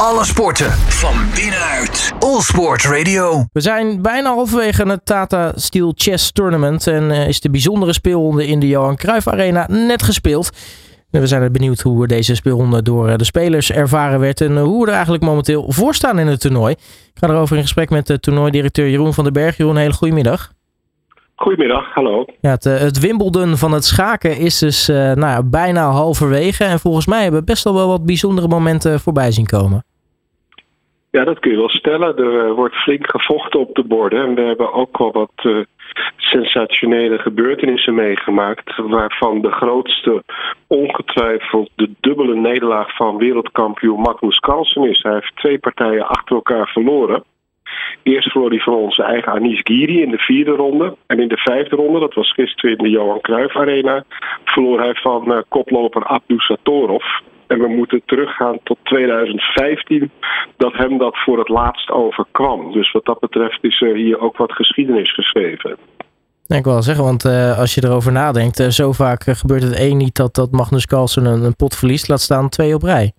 Alle sporten van binnenuit. All Sport Radio. We zijn bijna halverwege het Tata Steel Chess Tournament en uh, is de bijzondere speelronde in de Johan Cruijff Arena net gespeeld. We zijn benieuwd hoe deze speelronde door eh, de spelers ervaren werd en eh, hoe we er eigenlijk momenteel voor staan in het toernooi. Ik ga erover in gesprek met de toernooidirecteur Jeroen van den Berg. Jeroen, een hele goede middag. Goedemiddag, hallo. Ja, het, het Wimbledon van het schaken is dus uh, nou ja, bijna halverwege. En volgens mij hebben we best wel wel wat bijzondere momenten voorbij zien komen. Ja, dat kun je wel stellen. Er wordt flink gevochten op de borden. En we hebben ook wel wat uh, sensationele gebeurtenissen meegemaakt. Waarvan de grootste ongetwijfeld de dubbele nederlaag van wereldkampioen Magnus Carlsen is. Hij heeft twee partijen achter elkaar verloren. Eerst verloor hij van onze eigen Anis Giri in de vierde ronde. En in de vijfde ronde, dat was gisteren in de Johan Cruijff Arena, verloor hij van uh, koploper Abdu Satorov. En we moeten teruggaan tot 2015, dat hem dat voor het laatst overkwam. Dus wat dat betreft is er hier ook wat geschiedenis geschreven. Ja, ik wil wel zeggen, want uh, als je erover nadenkt, uh, zo vaak gebeurt het één niet dat, dat Magnus Carlsen een, een pot verliest, laat staan twee op rij.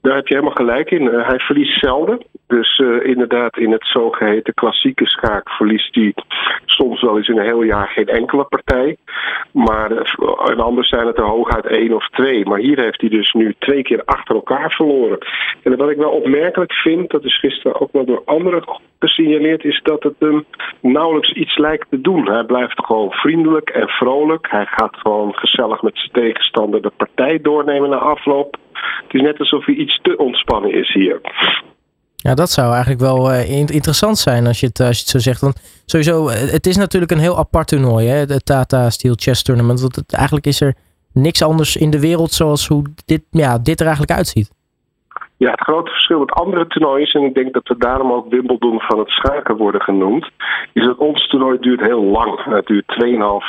Daar heb je helemaal gelijk in. Uh, hij verliest zelden. Dus uh, inderdaad, in het zogeheten klassieke schaak verliest hij soms wel eens in een heel jaar geen enkele partij. Maar uh, en anders zijn het er hooguit één of twee. Maar hier heeft hij dus nu twee keer achter elkaar verloren. En wat ik wel opmerkelijk vind, dat is gisteren ook wel door anderen gesignaleerd, is dat het hem nauwelijks iets lijkt te doen. Hij blijft gewoon vriendelijk en vrolijk. Hij gaat gewoon gezellig met zijn tegenstander de partij doornemen na afloop. Het is net alsof hij iets te ontspannen is hier. Ja, dat zou eigenlijk wel uh, interessant zijn als je, het, als je zo zegt. Want sowieso, het is natuurlijk een heel apart toernooi, hè? het Tata Steel Chess Tournament. Want eigenlijk is er niks anders in de wereld zoals hoe dit, ja, dit er eigenlijk uitziet. Ja, het grote verschil met andere toernooien, en ik denk dat we daarom ook Wimbledon van het schaken worden genoemd, is dat ons toernooi duurt heel lang. Het duurt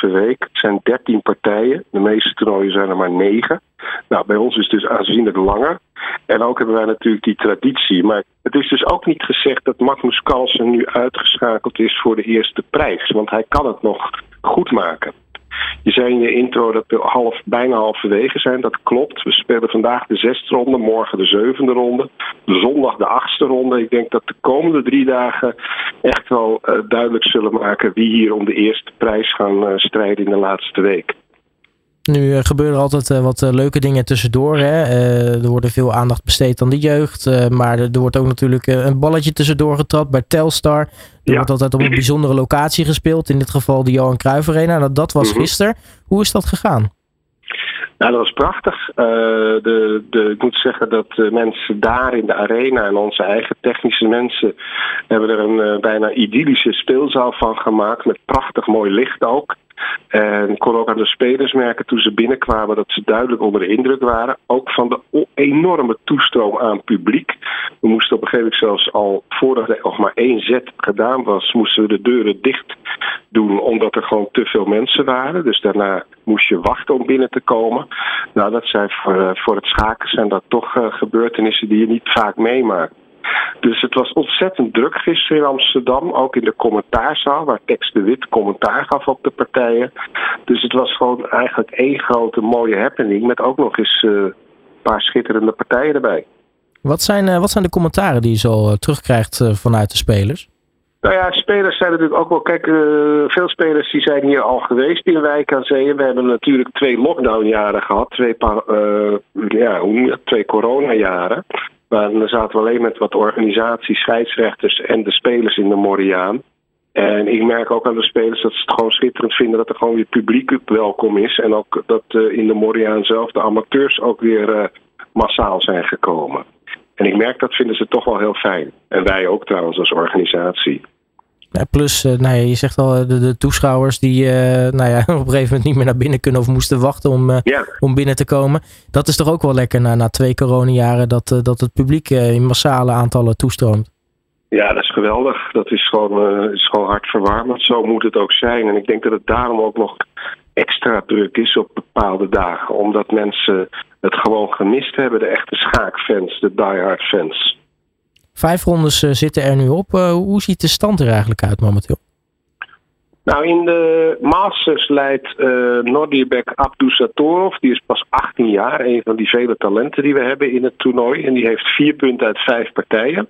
2,5 week. Het zijn 13 partijen. De meeste toernooien zijn er maar 9. Nou, bij ons is het dus aanzienlijk langer. En ook hebben wij natuurlijk die traditie. Maar het is dus ook niet gezegd dat Magnus Carlsen nu uitgeschakeld is voor de eerste prijs. Want hij kan het nog goed maken. Je zei in je intro dat we half, bijna halverwege zijn. Dat klopt. We spelen vandaag de zesde ronde, morgen de zevende ronde. Zondag de achtste ronde. Ik denk dat de komende drie dagen echt wel uh, duidelijk zullen maken wie hier om de eerste prijs gaan uh, strijden in de laatste week. Nu uh, gebeuren er altijd uh, wat uh, leuke dingen tussendoor. Hè? er wordt veel aandacht besteed aan de jeugd. maar er, wordt ook natuurlijk een balletje tussendoor getrapt bij Telstar. Er ja. wordt altijd op een bijzondere locatie gespeeld. In dit geval de Johan Cruijff Arena. Nou, dat was -hmm. gisteren. Hoe is dat gegaan? Nou, dat was prachtig. de, de, ik moet zeggen dat de mensen daar in de arena en onze eigen technische mensen hebben er een bijna idyllische speelzaal van gemaakt. Met prachtig mooi licht ook. En kon ook aan de spelers merken toen ze binnenkwamen dat ze duidelijk onder de indruk waren. Ook van de enorme toestroom aan publiek. We moesten op een gegeven moment zelfs al voordat er nog maar één zet gedaan was, moesten we de deuren dicht doen omdat er gewoon te veel mensen waren. Dus daarna moest je wachten om binnen te komen. Nou, dat zijn voor, voor het schaken zijn dat toch uh, gebeurtenissen die je niet vaak meemaakt. Dus het was ontzettend druk gisteren in Amsterdam, ook in de commentaarzaal, waar Tex de Wit commentaar gaf op de partijen. Dus het was gewoon eigenlijk één grote mooie happening, met ook nog eens uh, een paar schitterende partijen erbij. Wat zijn, uh, wat zijn de commentaren die je zo uh, terugkrijgt vanuit de spelers? Nou ja, spelers zijn natuurlijk ook wel. Kijk, uh, veel spelers die zijn hier al geweest in Wijk aan Zee. We hebben natuurlijk twee lockdownjaren gehad, twee, uh, ja, twee coronajaren. Maar dan zaten we alleen met wat organisaties, scheidsrechters en de spelers in de Moriaan. En ik merk ook aan de spelers dat ze het gewoon schitterend vinden dat er gewoon weer publiek welkom is. En ook dat uh, in de Moriaan zelf de amateurs ook weer uh, massaal zijn gekomen. En ik merk dat vinden ze toch wel heel fijn. En wij ook trouwens als organisatie. Plus, uh, nou ja, je zegt al, de, de toeschouwers die uh, nou ja, op een gegeven moment niet meer naar binnen kunnen of moesten wachten om, ja. om binnen te komen. Dat is toch ook wel lekker na, na twee coronajaren dat, dat het publiek in massale aantallen toestroomt. Ja, dat is geweldig. Dat is gewoon, is gewoon hartverwarmend. Zo moet het ook zijn. En ik denk dat het daarom ook nog extra druk is op bepaalde dagen. Omdat mensen het gewoon gemist hebben, de echte schaakfans, de diehard fans. Vijf rondes uh, zitten er nu op. Uh, hoe ziet de stand er eigenlijk uit momenteel? Nou, in de Masters leidt uh, Nordirbek Abdusatorov. Die is pas 18 jaar. Een van die vele talenten die we hebben in het toernooi. En die heeft vier punten uit vijf partijen.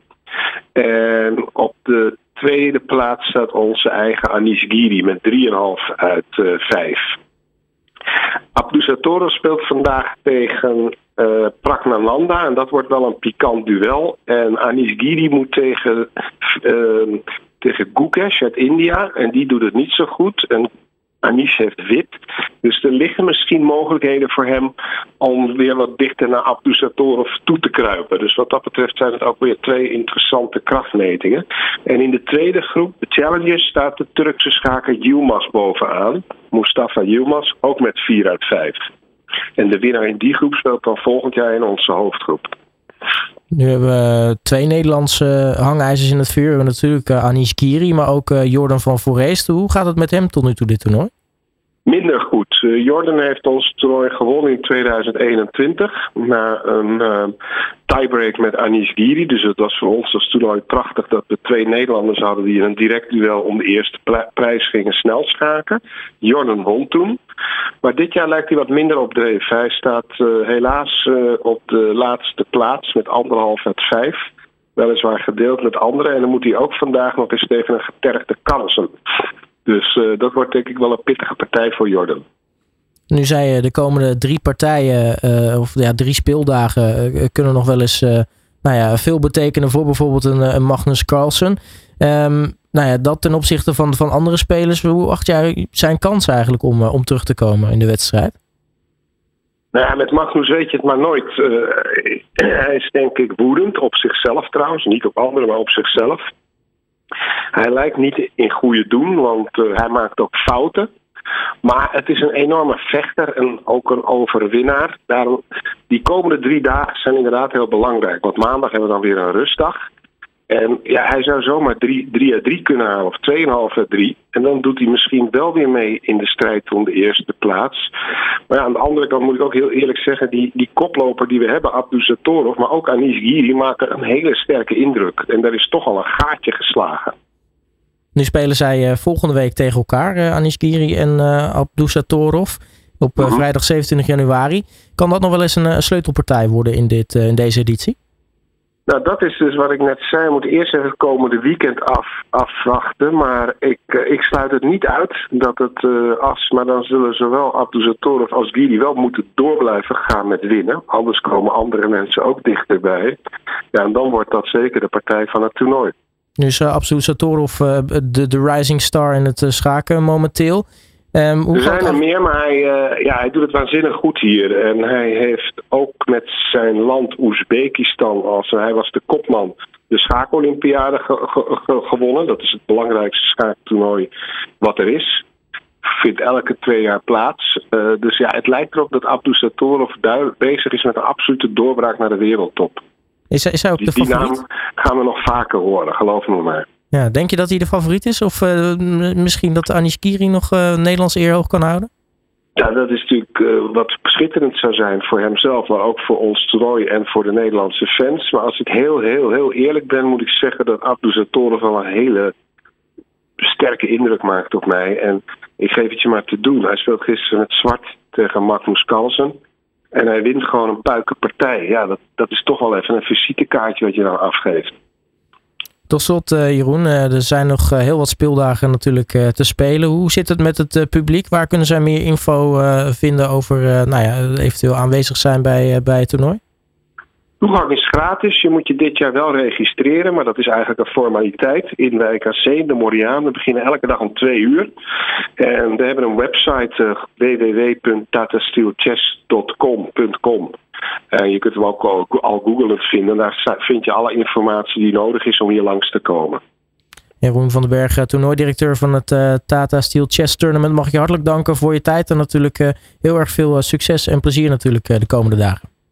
En op de tweede plaats staat onze eigen Anis Giri met 3,5 uit uh, 5. Abdusatorov speelt vandaag tegen uh. En dat wordt wel een pikant duel. En Anis Giri moet tegen, uh, tegen Gukesh uit India. En die doet het niet zo goed. En Anish heeft wit. Dus er liggen misschien mogelijkheden voor hem om weer wat dichter naar Abdusatorov toe te kruipen. Dus wat dat betreft zijn het ook weer twee interessante krachtmetingen. En in de tweede groep, de Challengers, staat de Turkse schaker Yilmaz bovenaan. Mustafa Yilmaz, ook met 4 uit 5. En de winnaar in die groep speelt dan volgend jaar in onze hoofdgroep. Nu hebben we twee Nederlandse hangijzers in het vuur. We hebben natuurlijk uh, Anish Kiri, maar ook uh, Jordan van Voorhees. Hoe gaat het met hem tot nu toe dit toernooi? Minder goed. Uh, Jordan heeft ons toernooi gewonnen in 2021 na een uh, tiebreak met Anish Giri. Dus het was voor ons als toernooi prachtig dat we twee Nederlanders hadden die in een direct duel om de eerste prijs gingen snel schaken. Jordan won toen. Maar dit jaar lijkt hij wat minder opdreven. Hij staat uh, helaas op de laatste plaats met anderhalf uit vijf. Weliswaar gedeeld met anderen. En dan moet hij ook vandaag nog eens tegen een getergde kansen. Dus uh, dat wordt denk ik wel een pittige partij voor Jordan. Nu zei je, de komende drie partijen, uh, of ja, drie speeldagen, uh, kunnen nog wel eens nou ja, veel betekenen voor bijvoorbeeld een, een Magnus Carlsen. Um, nou ja, dat ten opzichte van, van andere spelers. Hoe acht jij zijn kans eigenlijk om, om terug te komen in de wedstrijd? Nou ja, met Magnus weet je het maar nooit. hij is denk ik woedend op zichzelf trouwens. Niet op anderen, maar op zichzelf. Hij lijkt niet in goede doen, want uh, hij maakt ook fouten. Maar het is een enorme vechter en ook een overwinnaar. Daarom, die komende drie dagen zijn inderdaad heel belangrijk. Want maandag hebben we dan weer een rustdag. En ja, hij zou zomaar 3 uit 3 kunnen halen, of 2,5 uit 3. En dan doet hij misschien wel weer mee in de strijd om de eerste plaats. Maar ja, aan de andere kant moet ik ook heel eerlijk zeggen, die, die koploper die we hebben, Abdu Satorov, maar ook Anis Giri, maken een hele sterke indruk. En daar is toch al een gaatje geslagen. Nu spelen zij uh, volgende week tegen elkaar, uh, Anis Giri en uh. Op uh, vrijdag 27 januari. Kan dat nog wel eens een sleutelpartij worden in, dit, in deze editie? Nou, dat is dus wat ik net zei. We moeten eerst even het komende weekend af, afwachten. Maar ik, uh, ik sluit het niet uit dat het uh, as. Maar dan zullen zowel Abduzatorov als Giri wel moeten door blijven gaan met winnen. Anders komen andere mensen ook dichterbij. Ja, en dan wordt dat zeker de partij van het toernooi. Nu is uh, Abduzatorov de, de rising star in het schaken momenteel. Um, hoe er zijn er meer, maar hij, uh, ja, hij doet het waanzinnig goed hier. En hij heeft ook met zijn land Oezbekistan, als hij was de kopman, de schaakolympiade ge ge ge gewonnen. Dat is het belangrijkste schaaktoernooi wat er is. Vindt elke twee jaar plaats. Uh, dus ja, het lijkt erop dat Abdou Satorov bezig is met een absolute doorbraak naar de wereldtop. Is, is hij ook die, de favoriet? Die naam gaan we nog vaker horen, geloof me maar. Ja, denk je dat hij de favoriet is? Of uh, misschien dat Anish Kiri nog uh, Nederlands eer hoog kan houden? Ja, dat is natuurlijk uh, wat beschitterend zou zijn voor hemzelf, maar ook voor ons toernooi en voor de Nederlandse fans. Maar als ik heel, heel, heel eerlijk ben, moet ik zeggen dat Abdou Zatorov wel een hele sterke indruk maakt op mij. En ik geef het je maar te doen. Hij speelt gisteren met zwart tegen Magnus Carlsen. En hij wint gewoon een puikenpartij. Ja, dat, dat is toch wel even een visitekaartje wat je dan afgeeft. Tot slot, uh, Jeroen, uh, er zijn nog uh, heel wat speeldagen natuurlijk te spelen. Hoe zit het met het publiek? Waar kunnen zij meer info vinden over nou ja, eventueel aanwezig zijn bij, bij het toernooi? Toegang is gratis. Je moet je dit jaar wel registreren, maar dat is eigenlijk een formaliteit. In de IKC, de Moriaan. We beginnen elke dag om twee uur. En we hebben een website uh, www.tatasteelchess.com. En je kunt hem ook al googlen vinden. Daar vind je alle informatie die nodig is om hier langs te komen. Jeroen van den Berg, toernooidirecteur van het uh, Tata Steel Chess Tournament. Mag ik je hartelijk danken voor je tijd en natuurlijk heel erg veel succes en plezier natuurlijk de komende dagen.